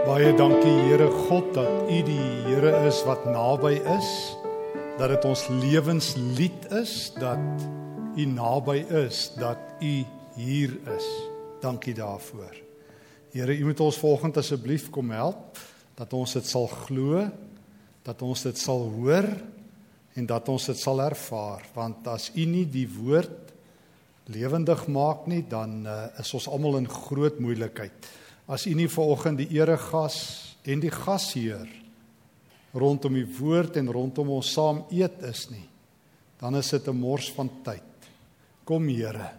Baie dankie Here God dat U die Here is wat naby is. Dat dit ons lewenslied is dat U naby is, dat U hier is. Dankie daarvoor. Here, U moet ons volgende asseblief kom help dat ons dit sal glo, dat ons dit sal hoor en dat ons dit sal ervaar, want as U nie die woord lewendig maak nie, dan uh, is ons almal in groot moeilikheid as u nie vanoggend die eregas en die gasheer rondom die woord en rondom ons saam eet is nie, dan is dit 'n mors van tyd. Kom Here,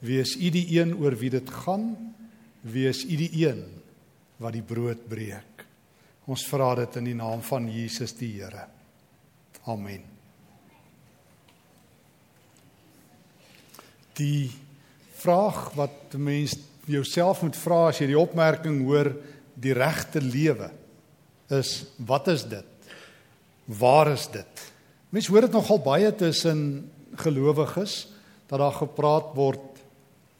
wees u die een oor wie dit gaan, wees u die een wat die brood breek. Ons vra dit in die naam van Jesus die Here. Amen. Die vraag wat mense jouself moet vra as jy die opmerking hoor die regte lewe is wat is dit? Waar is dit? Mense hoor dit nogal baie tussen gelowiges dat daar gepraat word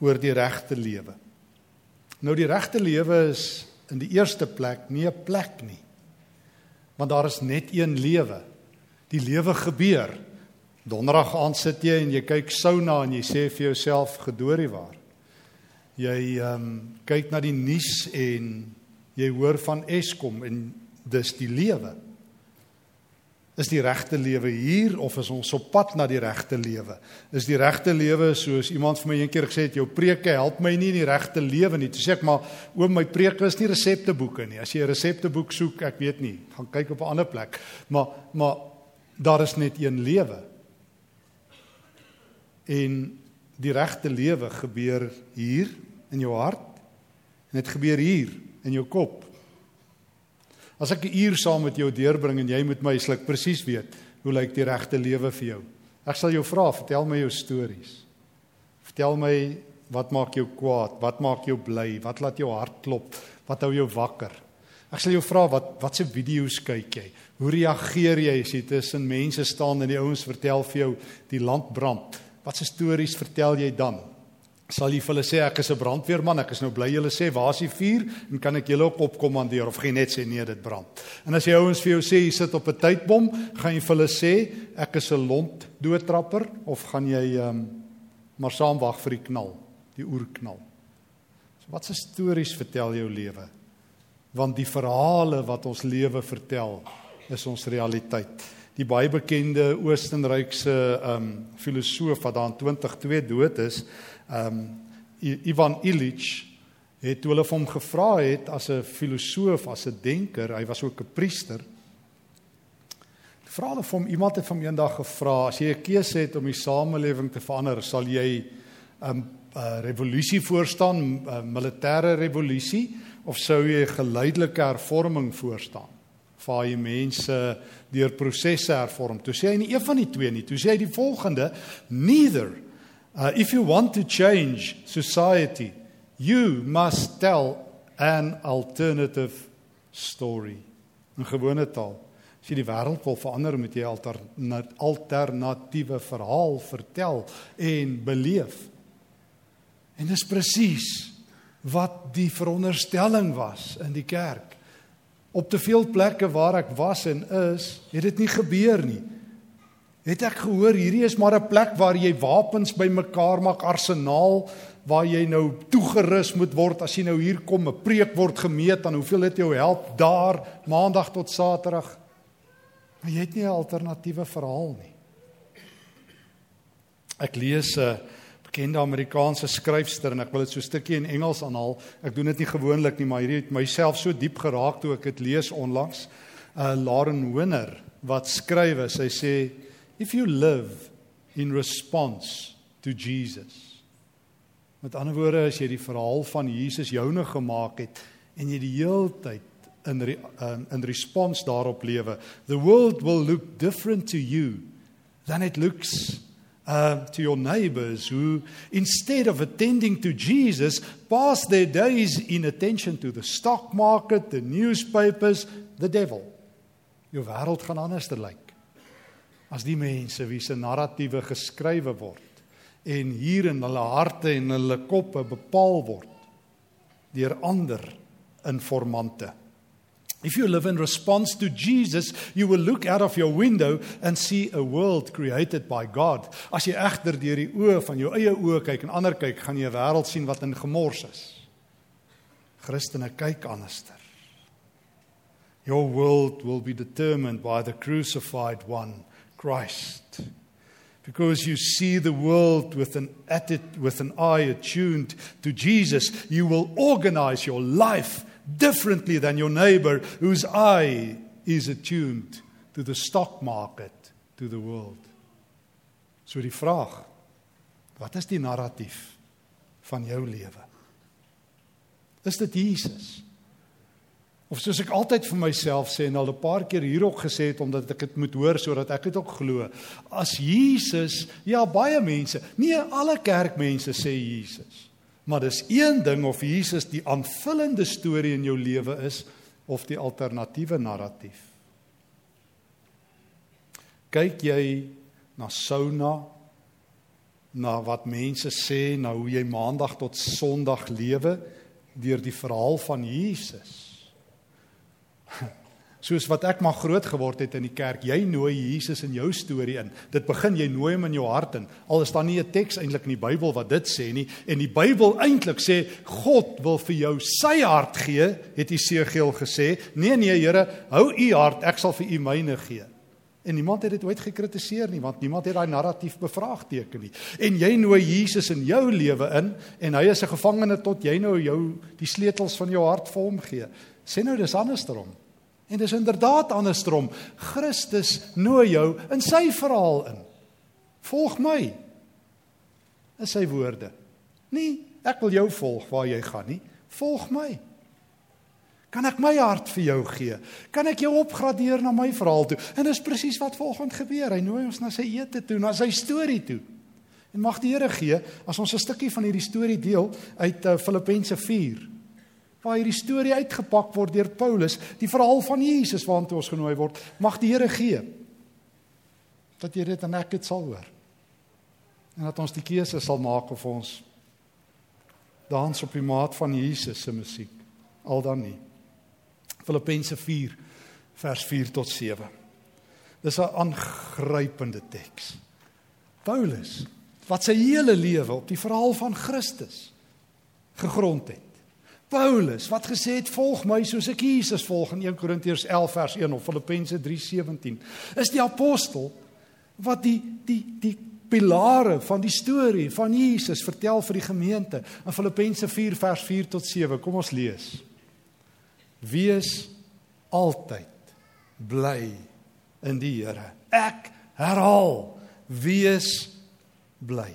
oor die regte lewe. Nou die regte lewe is in die eerste plek nie 'n plek nie. Want daar is net een lewe. Die lewe gebeur. Donderdag aand sit jy en jy kyk souna en jy sê vir jouself gedoorie waar jy ehm um, kyk na die nuus en jy hoor van Eskom en dis die lewe. Is die regte lewe hier of is ons op pad na die regte lewe? Is die regte lewe soos iemand vir my eendag gesê het, jou preke help my nie in die regte lewe nie. Toe sê ek maar, oom, my preke is nie resepteboeke nie. As jy 'n resepteboek soek, ek weet nie, gaan kyk op 'n ander plek. Maar maar daar is net een lewe. En die regte lewe gebeur hier in jou hart en dit gebeur hier in jou kop. As ek 'n uur saam met jou deurbring en jy moet my sluk presies weet hoe lyk die regte lewe vir jou. Ek sal jou vra, vertel my jou stories. Vertel my wat maak jou kwaad? Wat maak jou bly? Wat laat jou hart klop? Wat hou jou wakker? Ek sal jou vra wat watse video's kyk jy? Hoe reageer jy as jy tussen mense staan en die ouens vertel vir jou die land brand? Watse stories vertel jy dan? sal jy vir hulle sê ek is 'n brandweerman, ek is nou bly julle sê waar is die vuur en kan ek julle ook opkommandeer of gaan net sê nee dit brand. En as jy ouens vir jou sê jy sit op 'n tydbom, gaan jy vir hulle sê ek is 'n lont doodtrapper of gaan jy ehm um, maar saam wag vir die knal, die oerknal. So wat se stories vertel jou lewe? Want die verhale wat ons lewe vertel is ons realiteit. Die baie bekende Oostenrykse ehm um, filosoof wat daar in 2002 dood is, Ehm um, Ivan Illich het hulle hom gevra het as 'n filosoof, as 'n denker, hy was ook 'n priester. Vra hulle hom iemand het hom eendag gevra as jy 'n keuse het om die samelewing te verander, sal jy 'n um, uh, revolusie voorstaan, 'n uh, militêre revolusie of sou jy 'n geleidelike hervorming voorstaan? Waar jy mense deur prosesse hervorm. Toe sê hy nie een van die twee nie. Toe sê hy die volgende: Neither Uh, if you want to change society, you must tell an alternative story. 'n Gewone taal. As jy die wêreld wil verander, moet jy 'n alternatiewe verhaal vertel en beleef. En dis presies wat die veronderstelling was in die kerk. Op te veel plekke waar ek was en is, het dit nie gebeur nie. Het ek gehoor hierdie is maar 'n plek waar jy wapens bymekaar maak, arsenaal waar jy nou toegerus moet word as jy nou hier kom, 'n preek word gemeet aan hoeveel dit jou help daar maandag tot saterdag. Maar jy het nie 'n alternatiewe verhaal nie. Ek lees 'n bekende Amerikaanse skryfster en ek wil dit so 'n stukkie in Engels aanhaal. Ek doen dit nie gewoonlik nie, maar hierdie het myself so diep geraak toe ek dit lees onlangs. uh, Lauren Winner wat skryf, sy sê if you live in response to Jesus. Met ander woorde, as jy die verhaal van Jesus joune gemaak het en jy die heeltyd in um, in respons daarop lewe, the world will look different to you than it looks uh, to your neighbors who instead of attending to Jesus pass their days in attention to the stock market, the newspapers, the devil. Jou wêreld gaan anders te lyk as die mense wie se narratiewe geskrywe word en hier in hulle harte en hulle koppe bepaal word deur ander informante If you live in response to Jesus, you will look out of your window and see a world created by God. As jy egter deur die oë van jou eie oë kyk en ander kyk, gaan jy 'n wêreld sien wat in gemors is. Christene kyk anderster. Your world will be determined by the crucified one, Christ. Because you see the world with an attitude, with an eye attuned to Jesus, you will organize your life differently than your neighbor whose eye is attuned to the stock market, to the world. So die vraag, wat is die narratief van jou lewe? Is dit Jesus? Of soos ek altyd vir myself sê en al 'n paar keer hierop gesê het omdat ek dit moet hoor sodat ek dit ook glo. As Jesus, ja baie mense, nie alle kerkmense sê Jesus. Maar dis een ding of Jesus die aanvullende storie in jou lewe is of die alternatiewe narratief. Kyk jy na sauna na wat mense sê na hoe jy maandag tot sonderdag lewe deur die verhaal van Jesus soos wat ek maar groot geword het in die kerk. Jy nooi Jesus in jou storie in. Dit begin jy nooi hom in jou hart in. Al is daar nie 'n teks eintlik in die Bybel wat dit sê nie en die Bybel eintlik sê God wil vir jou sy hart gee, het Jesegiel gesê. Nee nee Here, hou u hart, ek sal vir u myne gee. En niemand het dit ooit gekritiseer nie want niemand het daai narratief bevraagteken nie. En jy nooi Jesus in jou lewe in en hy is 'n gevangene tot jy nou jou die sleutels van jou hart vir hom gee. Sê nou dis andersom. En dis inderdaad andersom. Christus nooi jou in sy verhaal in. Volg my. Is sy woorde. Nee, ek wil jou volg waar jy gaan nie. Volg my. Kan ek my hart vir jou gee? Kan ek jou opgradeer na my verhaal toe? En dis presies wat volgende gebeur. Hy nooi ons na sy ete toe, na sy storie toe. En mag die Here gee as ons 'n stukkie van hierdie storie deel uit uh, Filippense 4 waar hierdie storie uitgepak word deur Paulus, die verhaal van Jesus waartoe ons genooi word. Mag die Here gee dat jy dit en ek dit sal hoor. En dat ons die keuse sal maak of ons dans op die maat van Jesus se musiek al dan nie. Filippense 4 vers 4 tot 7. Dis 'n aangrypende teks. Paulus wat sy hele lewe op die verhaal van Christus gegrond het. Paulus wat gesê het volg my soos ek Jesus volg in 1 Korintiërs 11 vers 1 of Filippense 3:17 is die apostel wat die die die pilare van die storie van Jesus vertel vir die gemeente in Filippense 4 vers 4 tot 7 kom ons lees. Wees altyd bly in die Here. Ek herhaal wees bly.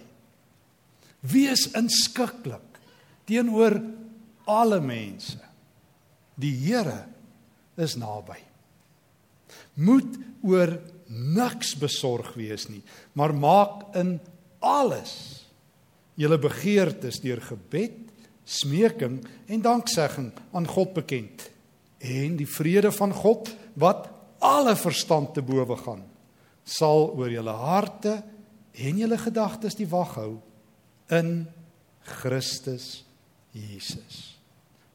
Wees inskikkelik teenoor alle mense. Die Here is naby. Moet oor niks besorg wees nie, maar maak in alles julle begeertes deur gebed, smeking en danksegging aan God bekend. En die vrede van God wat alle verstand te bowe gaan, sal oor julle harte en julle gedagtes die wag hou in Christus Jesus.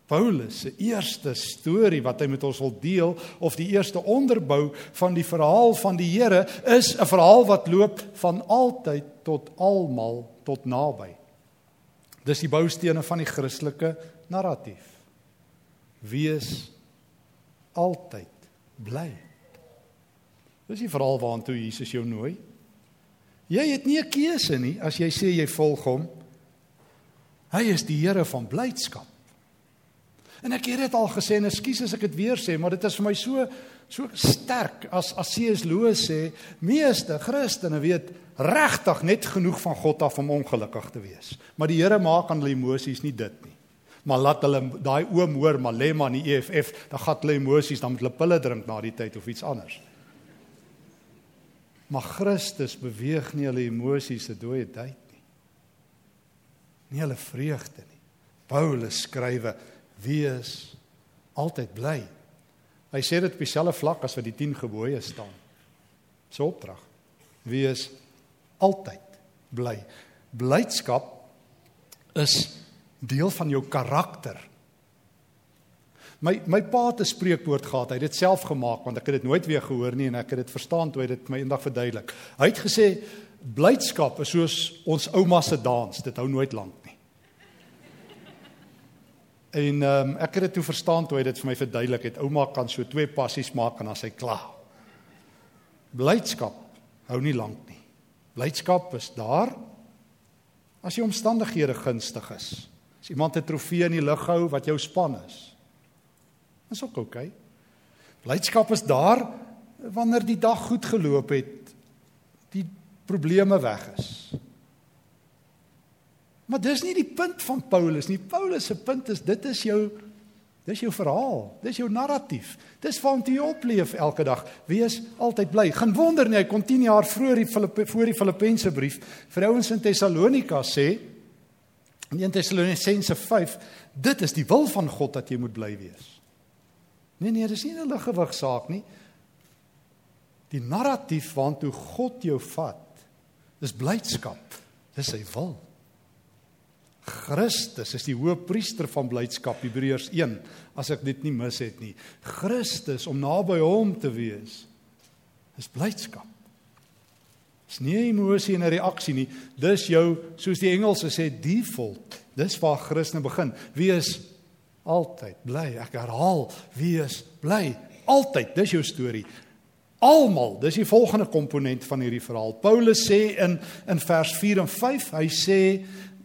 Paulus se eerste storie wat hy met ons wil deel of die eerste onderbou van die verhaal van die Here is 'n verhaal wat loop van altyd tot almal tot naby. Dis die boustene van die Christelike narratief. Wees altyd bly. Dis die verhaal waartoe Jesus jou nooi. Jy het nie 'n keuse nie as jy sê jy volg hom. Hy is die Here van blydskap. En ek het dit al gesê en ekskuus as ek dit weer sê, maar dit is vir my so so sterk as as C.S. Lewis sê, meeste Christene weet regtig net genoeg van God af om ongelukkig te wees. Maar die Here maak aan hulle emosies nie dit nie. Maar laat hulle daai oom hoor, maar lê maar in die EFF, dan gaan hulle emosies, dan moet hulle pille drink na die tyd of iets anders. Maar Christus beweeg nie hulle emosies se dooie tyd nie. Nie hulle vreugde nie. Paulus skrywe wees altyd bly. Hy sê dit op dieselfde vlak as wat die 10 gebooie staan. Sy opdrag. Wees altyd bly. Blydskap is deel van jou karakter. My my pa het 'n spreekwoord gehad. Hy het dit self gemaak want ek het dit nooit weer gehoor nie en ek het dit verstaan toe hy dit my eendag verduidelik. Hy het gesê blydskap is soos ons ouma se dans, dit hou nooit lank. En ehm um, ek het dit toe verstaan toe hy dit vir my verduidelik het. Ouma kan so twee passies maak en dan sy klaar. Blydskap hou nie lank nie. Blydskap is daar as die omstandighede gunstig is. As iemand 'n trofee in die lug hou wat jou span is. Is ook oukei. Okay. Blydskap is daar wanneer die dag goed geloop het, die probleme weg is. Maar dis nie die punt van Paulus nie. Paulus se punt is dit is jou dis jou verhaal, dis jou narratief. Dis waarna jy opleef elke dag. Wees altyd bly. Geen wonder nie hy kon 10 jaar vroeër die Filippe voor die Filippense brief vir ouens in Tessalonika sê in 1 Tessalonisense 5, dit is die wil van God dat jy moet bly wees. Nee nee, dis nie 'n liggewig saak nie. Die narratief waartoe God jou vat, is blydskap. Dis sy wil. Christus is die hoëpriester van blydskap Hebreërs 1 as ek dit nie mis het nie. Christus om naby hom te wees is blydskap. Dis nie emosie en 'n reaksie nie. Dis jou soos die Engelse sê default. Dis waar Christus begin. Wees altyd bly. Ek herhaal, wees bly. Altyd. Dis jou storie. Almal, dis die volgende komponent van hierdie verhaal. Paulus sê in in vers 4 en 5, hy sê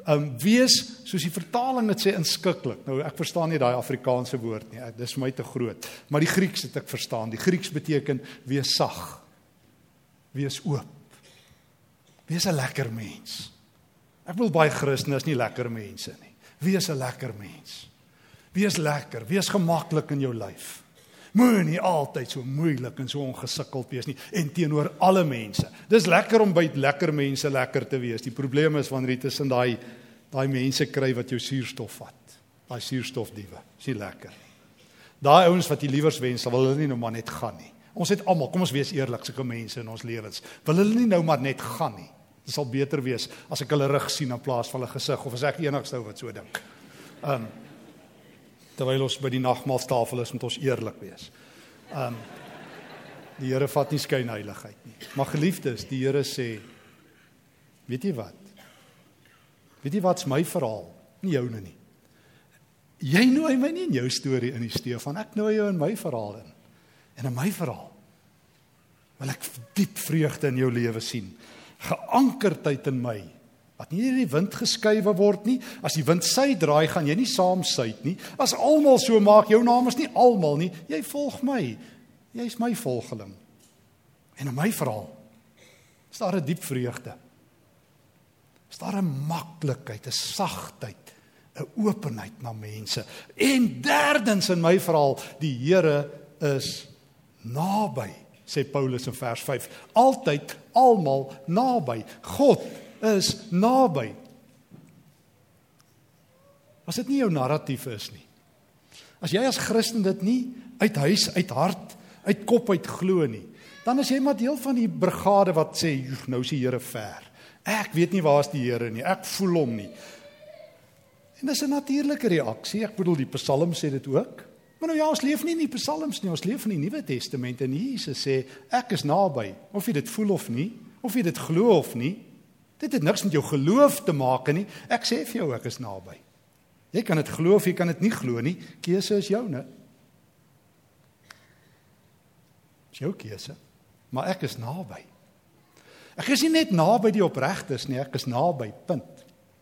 um wees soos die vertaling dit sê inskikkelik. Nou ek verstaan nie daai Afrikaanse woord nie. Dis vir my te groot. Maar die Grieks het ek verstaan. Die Grieks beteken wees sag. Wees oop. Wees 'n lekker mens. Ek wil baie Christene is nie lekker mense nie. Wees 'n lekker mens. Wees lekker, wees gemaklik in jou lyf. Moenie altyd so moeilik en so ongesikkeld wees nie en teenoor alle mense. Dis lekker om by lekker mense lekker te wees. Die probleem is wanneer jy tussen daai daai mense kry wat jou suurstof vat. Daai suurstofdiewe. Dis nie lekker nie. Daai ouens wat jy liewers wens, wil hulle nie nou maar net gaan nie. Ons het almal, kom ons wees eerlik, sulke mense in ons lewens. Wil hulle nie nou maar net gaan nie. Dit sal beter wees as ek hulle rug sien in plaas van hulle gesig of as ek enigste ou wat so dink. Um terwyl ons by die nagmaaltafel is, moet ons eerlik wees. Um die Here vat nie skynheiligheid nie. Maar geliefdes, die Here sê weet jy wat? Weet jy wat's my verhaal? Nie joune nie. Jy nooi my nie in jou storie in die Stefan, ek nooi jou in my verhaal in. En in my verhaal wil ek diep vreugde in jou lewe sien. Geankerdheid in my wat nie deur die wind geskuif word nie. As die wind sy draai, gaan jy nie saam suid nie. As almal so maak, jou naam is nie almal nie. Jy volg my. Jy's my volgeling. En in my verhaal is daar 'n diep vreugde. Is daar 'n maklikheid, 'n sagtheid, 'n openheid na mense. En derdens in my verhaal, die Here is naby, sê Paulus in vers 5. Altyd, almal naby. God is naby. As dit nie jou narratief is nie. As jy as Christen dit nie uit huis, uit hart, uit kop uit glo nie, dan is jy maar deel van die brigade wat sê nou is die Here ver. Ek weet nie waar is die Here nie. Ek voel hom nie. En dis 'n natuurlike reaksie. Ek bedoel die Psalm sê dit ook. Maar nou ja, ons leef nie in die Psalms nie. Ons leef in die Nuwe Testament en Jesus sê ek is naby. Of jy dit voel of nie, of jy dit glo of nie, Dit het niks met jou geloof te maak nie. Ek sê vir jou ek is naby. Jy kan dit glo of jy kan dit nie glo nie. Keuse is joune. Dis jou keuse. Maar ek is naby. Ek is nie net naby die opregtes nie, ek is naby. Punt.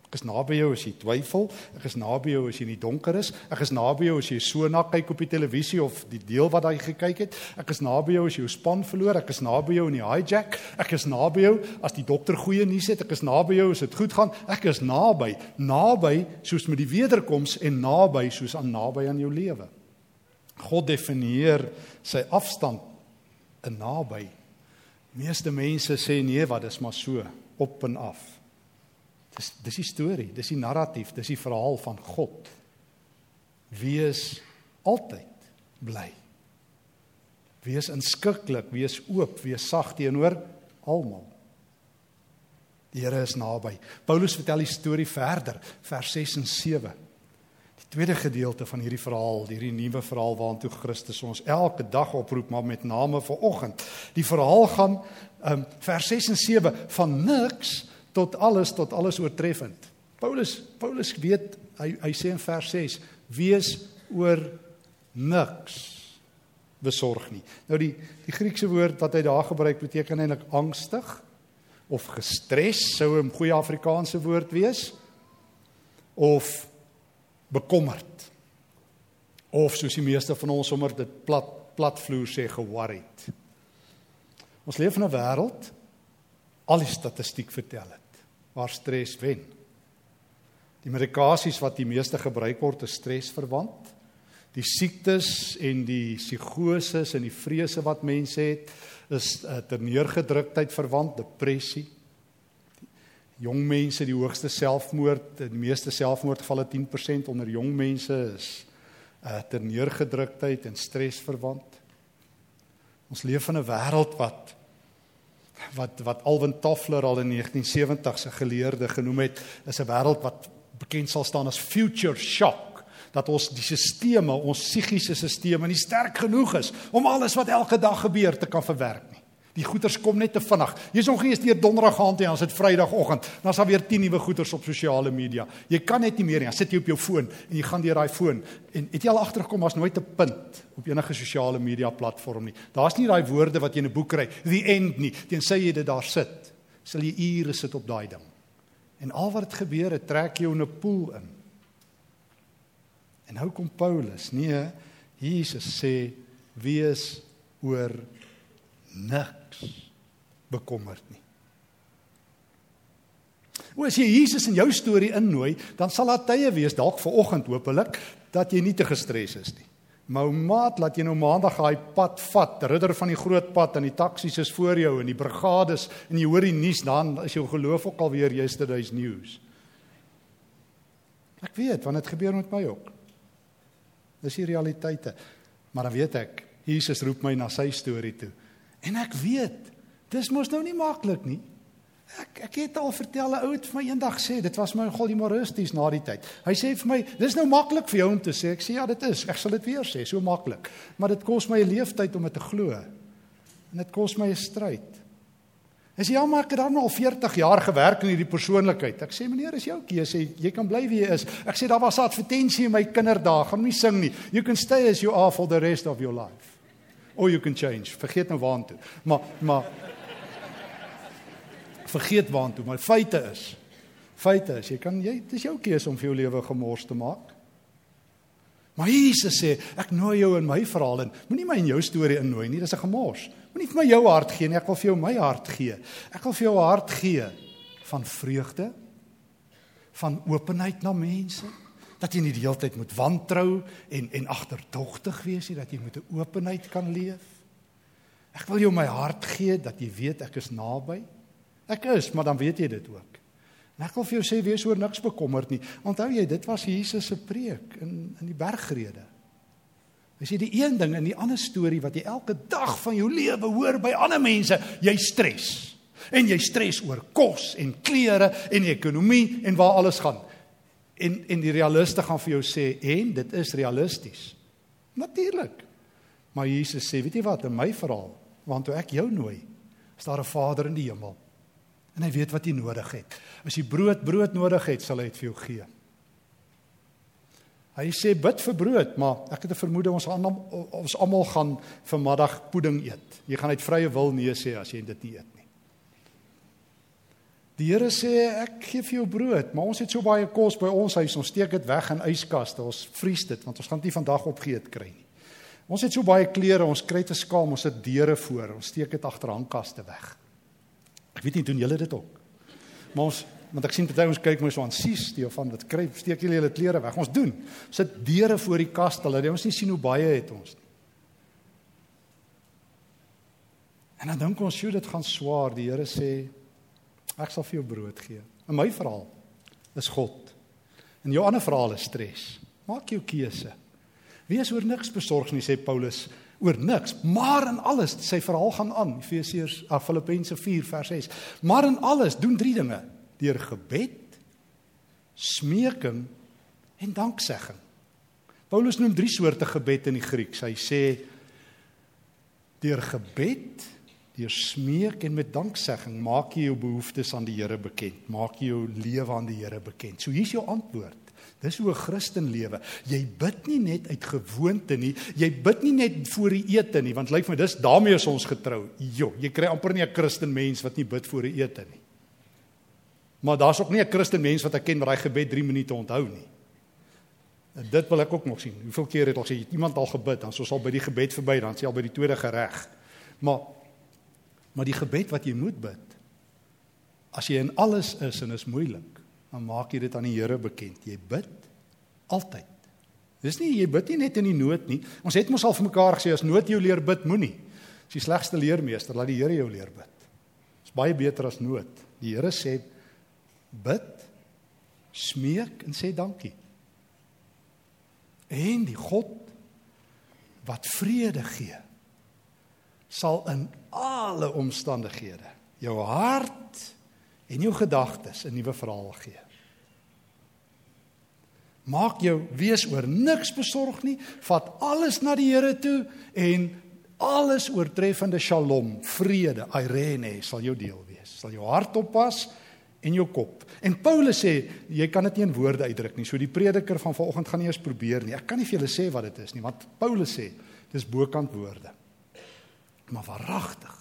Ek is naby jou as jy twyfel, ek is naby jou as jy in die donker is, ek is naby jou as jy so na kyk op die televisie of die deel wat jy gekyk het, ek is naby jou as jy jou span verloor, ek is naby jou in die hijack, ek is naby jou as die dokter goeie nuus het, ek is naby jou as dit goed gaan, ek is naby, naby soos met die wederkoms en naby soos aan naby aan jou lewe. God definieer sy afstand in naby. Meeste mense sê nee, wat is maar so op en af. Dis dis die storie, dis die narratief, dis die verhaal van God. Wees altyd bly. Wees inskikkelik, wees oop, wees sag teenoor almal. Die Here is naby. Paulus vertel die storie verder, vers 6 en 7. Die tweede gedeelte van hierdie verhaal, hierdie nuwe verhaal waartoe Christus ons elke dag oproep, maar met name vir oggend. Die verhaal gaan um vers 6 en 7 van niks tot alles tot alles oortreffend. Paulus Paulus weet hy hy sê in vers 6 wees oor niks besorg nie. Nou die die Griekse woord wat hy daar gebruik beteken eintlik angstig of gestres sou 'n goeie Afrikaanse woord wees of bekommerd. Of soos die meeste van ons sommer dit plat platvloer sê ge-worried. Ons leef in 'n wêreld al die statistiek vertel dit waar stres wen. Die medikasies wat die meeste gebruik word is stresverwant. Die siektes en die psigoses en die vrese wat mense het is uh, ter neergedruktheid verwant, depressie. Jong mense die hoogste selfmoord, die meeste selfmoordgevalle 10% onder jong mense is uh ter neergedruktheid en stres verwant. Ons leef in 'n wêreld wat wat wat Alwin Toffler al in 1970 se geleerde genoem het, is 'n wêreld wat bekend sal staan as future shock dat ons die sisteme, ons psigiese sisteme nie sterk genoeg is om alles wat elke dag gebeur te kan verwerk nie. Die goeters kom net te vinnig. Jy's nog eens deur donderdag aand en dan is dit vrydagoggend. Dan is daar weer 10 nuwe goeters op sosiale media. Jy kan net nie meer nie. Dan sit jy op jou foon en jy gaan deur daai foon en het jy al agtergekom as nooit 'n punt op enige sosiale media platform nie. Daar's nie daai woorde wat jy in 'n boek kry, the end nie. Tensy jy dit daar sit, sal jy ure sit op daai ding. En al wat dit gebeur, het trek jou in 'n poel in. En nou kom Paulus. Nee, Jesus sê wees oor niks bekommerd nie. O, as jy Jesus in jou storie innooi, dan sal daar tye wees dalk ver oggend hopelik dat jy nie te gestres is nie. Maar maat, laat jy nou maandag daai pad vat, ridder van die groot pad en die taksies is voor jou en die brigades en jy hoor die nuus dan is jou geloof ook al weer yesterday's news. Ek weet want dit gebeur met my ook. Dis die realiteite. Maar dan weet ek, Jesus roep my na sy storie toe. En ek weet, dis mos nou nie maklik nie. Ek ek het al vertel 'n ou het vir my eendag sê, dit was my nogal humoristies na die tyd. Hy sê vir my, dis nou maklik vir jou om te sê. Ek sê ja, dit is. Ek sal dit weer sê, so maklik. Maar dit kos my 'n leeftyd om dit te glo. En dit kos my 'n stryd. Hy sê ja, maar ek het dan al 40 jaar gewerk in hierdie persoonlikheid. Ek sê meneer, is jou keuse. Jy kan bly wie jy is. Ek sê daar was 'n advertensie in my kinderdae. Gaan nie sing nie. You can stay as you are for the rest of your life or you can change. Vergeet nou waantoe. Maar maar vergeet waantoe, maar feite is feite is jy kan jy dis jou keuse om vir jou lewe gemors te maak. Maar Jesus sê, ek nooi jou in my verhaal in. Moenie my in jou storie innooi nie, dis 'n gemors. Moenie vir my jou hart gee nie, ek wil vir jou my hart gee. Ek wil vir jou 'n hart gee van vreugde, van openheid na mense, dat jy nie die hele tyd moet wantrou en en agterdogtig wees nie, dat jy met 'n openheid kan leef. Ek wil jou my hart gee dat jy weet ek is naby. Ek is, maar dan weet jy dit ook. En ek wil vir jou sê wees oor niks bekommerd nie. Onthou jy, dit was Jesus se preek in in die bergrede. Hy sê die een ding in die ander storie wat jy elke dag van jou lewe hoor by ander mense, jy stres. En jy stres oor kos en klere en ekonomie en waar alles gaan. En en die realiste gaan vir jou sê en dit is realisties. Natuurlik. Maar Jesus sê, weet jy wat, in my verhaal, want toe ek jou nooi, is daar 'n Vader in die hemel. En hy weet wat jy nodig het. As jy brood brood nodig het, sal hy dit vir jou gee. Hy sê bid vir brood, maar ek het 'n vermoede ons almal ons almal gaan vanmiddag pudding eet. Jy gaan uit vrye wil nee sê as jy dit nie eet. Die Here sê ek gee vir jou brood, maar ons het so baie kos by ons huis, ons steek dit weg in yskaste, ons vries dit want ons gaan dit nie vandag opgeëet kry nie. Ons het so baie klere, ons kry te skaam, ons sit deure voor, ons steek dit agter hangkaste weg. Ek weet nie doen julle dit ook. Maar ons want ek sien party ons kyk mos so aan sies die of van wat kry, steek julle julle klere weg. Ons doen. Sit deure voor die kaste, hulle ons nie sien hoe baie het ons. En dan dink ons, "Sjoe, dit gaan swaar." Die Here sê, Ek sal vir jou brood gee. In my verhaal is God. In jou ander verhaal is stres. Maak jou keuse. Wees oor niks besorg nie sê Paulus oor niks, maar in alles sy verhaal gaan aan Efesiërs ah, Filippense 4 vers 6. Maar in alles doen drie dinge: deur gebed, smeking en danksegging. Paulus noem drie soorte gebed in die Grieks. Hy sê deur gebed, deur smeek en met danksegging maak jy jou behoeftes aan die Here bekend. Maak jy jou lewe aan die Here bekend. So hier's jou antwoord. Dis hoe 'n Christen lewe. Jy bid nie net uit gewoonte nie. Jy bid nie net voor die ete nie, want lyk like my dis daarmee is ons getrou. Jo, jy kry amper nie 'n Christen mens wat nie bid voor die ete nie. Maar daar's ook nie 'n Christen mens wat ek ken wat daai gebed 3 minute onthou nie. En dit wil ek ook nog sien. Hoeveel keer het ons sê iemand al gebid, dan soos al by die gebed verby, dan sê al by die tweede gereg. Maar maar die gebed wat jy moet bid as jy in alles is en is moeilik, dan maak jy dit aan die Here bekend. Jy bid altyd. Dis nie jy bid nie net in die nood nie. Ons het mos al vir mekaar gesê as nood jou leer bid, moenie. As die slegste leermeester, laat die Here jou leer bid. Dis baie beter as nood. Die Here sê bid, smeek en sê dankie. En die God wat vrede gee sal in alle omstandighede jou hart en jou gedagtes 'n nuwe verhaal gee. Maak jou wees oor niks besorg nie, vat alles na die Here toe en alles oortreffende shalom, vrede, irene sal jou deel wees. Sal jou hart oppas en jou kop. En Paulus sê jy kan dit nie in woorde uitdruk nie. So die prediker van vanoggend gaan nie eens probeer nie. Ek kan nie vir julle sê wat dit is nie, want Paulus sê dis bokant woorde. Maar waaragtig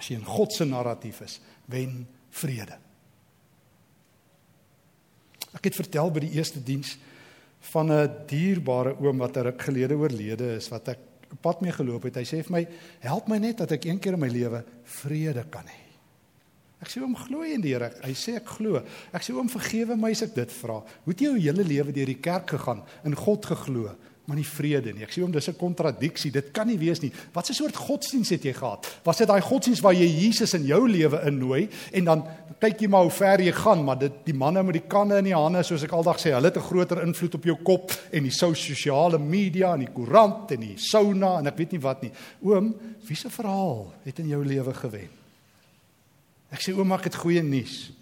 as jy in God se narratief is, wen vrede. Ek het vertel by die eerste diens van 'n dierbare oom wat 'n ruk gelede oorlede is wat ek pad mee geloop het. Hy sê vir my, "Help my net dat ek een keer in my lewe vrede kan hê." Ek sê oom glo in die Here. Hy sê ek glo. Ek sê oom vergewe my as ek dit vra. Hoe het jy jou hele lewe deur die kerk gegaan in God geglo, maar nie vrede nie? Ek sê oom dis 'n kontradiksie. Dit kan nie wees nie. Wat 'n soort godsdiens het jy gehad? Was dit daai godsdiens waar jy Jesus in jou lewe innooi en dan kyk jy maar hoe ver jy gaan, maar dit die manne met die kanne in die hande soos ek aldag sê, hulle het 'n groter invloed op jou kop en die sosiale media en die koerant en die sauna en ek weet nie wat nie. Oom, wie se verhaal het in jou lewe gewen? Ek sê ouma, ek het goeie nuus.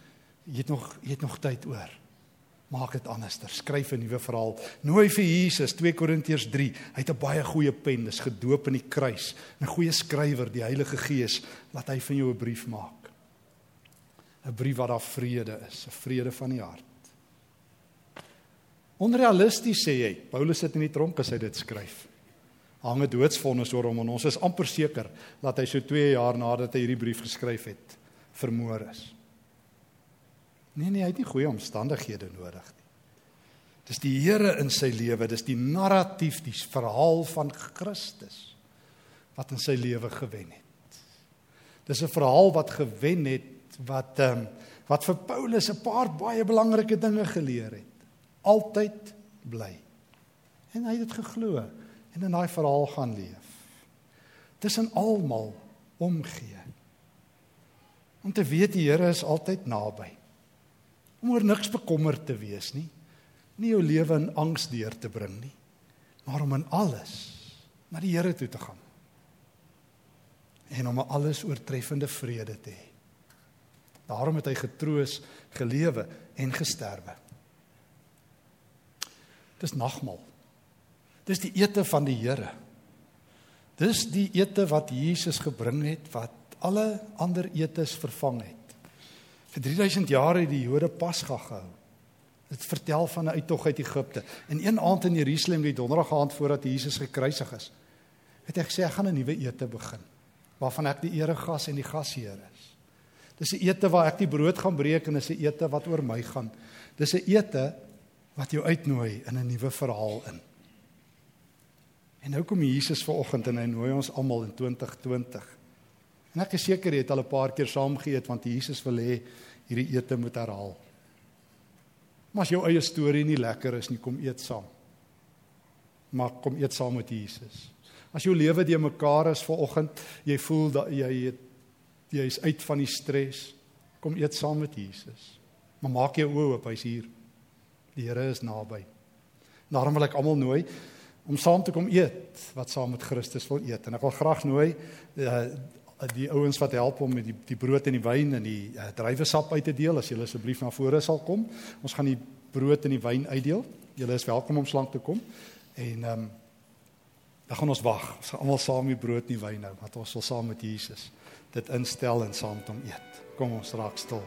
Jy het nog jy het nog tyd oor. Maak dit anderster. Skryf 'n nuwe verhaal. Nooi vir Jesus 2 Korintiërs 3. Hy het 'n baie goeie pen, dis gedoop in die kruis. 'n Goeie skrywer, die Heilige Gees, laat hy van jou 'n brief maak. 'n Brief waar daar vrede is, 'n vrede van die hart. Onrealisties sê jy. Paulus sit in die tronk as hy dit skryf. Hang 'n doodsvonnis oor hom en ons is amper seker dat hy so 2 jaar nadat hy hierdie brief geskryf het, vermoor is. Nee nee, hy het nie goeie omstandighede nodig nie. Dis die Here in sy lewe, dis die narratief, die verhaal van Christus wat in sy lewe gewen het. Dis 'n verhaal wat gewen het wat ehm um, wat vir Paulus 'n paar baie belangrike dinge geleer het. Altyd bly. En hy het dit geglo en in daai verhaal gaan leef. Tussen almal omgee om te weet die Here is altyd naby. Om oor niks bekommerd te wees nie. Nie jou lewe in angs deur te bring nie, maar om in alles na die Here toe te gaan. En om 'n alles oortreffende vrede te hê. Daarom het hy getroos gelewe en gesterwe. Dis nagmaal. Dis die ete van die Here. Dis die ete wat Jesus gebring het wat alle ander etes vervang het. Vir 3000 jaar het die Jode Pasga gehou. Dit vertel van 'n uittog uit Egipte. En een aand in Jerusalem, die donderdag aand voordat Jesus gekruisig is, het hy gesê ek gaan 'n nuwe ete begin waarvan ek die eregas en die gasheer is. Dis 'n ete waar ek die brood gaan breek en dis 'n ete wat oor my gaan. Dis 'n ete wat jou uitnooi in 'n nuwe verhaal in. En nou kom Jesus vanoggend en hy nooi ons almal in 2020 En ek is seker jy het al 'n paar keer saam geëet want Jesus wil hê hierdie ete moet herhaal. Maar as jou eie storie nie lekker is nie, kom eet saam. Maar kom eet saam met Jesus. As jou lewe de mekaar is vanoggend, jy voel dat jy het jy is uit van die stres, kom eet saam met Jesus. Maar maak jou oë oop, hy's hier. Die Here is naby. Daarom wil ek almal nooi om saam te kom eet wat saam met Christus wil eet. En ek wil graag nooi uh, die ouens wat help om met die die brood en die wyn en die uh, druiwesap uit te deel as julle asseblief na vore sal kom. Ons gaan die brood en die wyn uitdeel. Julle is welkom om slank te kom. En ehm um, dan gaan ons wag. Ons gaan almal saam die brood nie wyn nou, want ons wil saam met Jesus dit instel en saam met hom eet. Kom ons raak stil.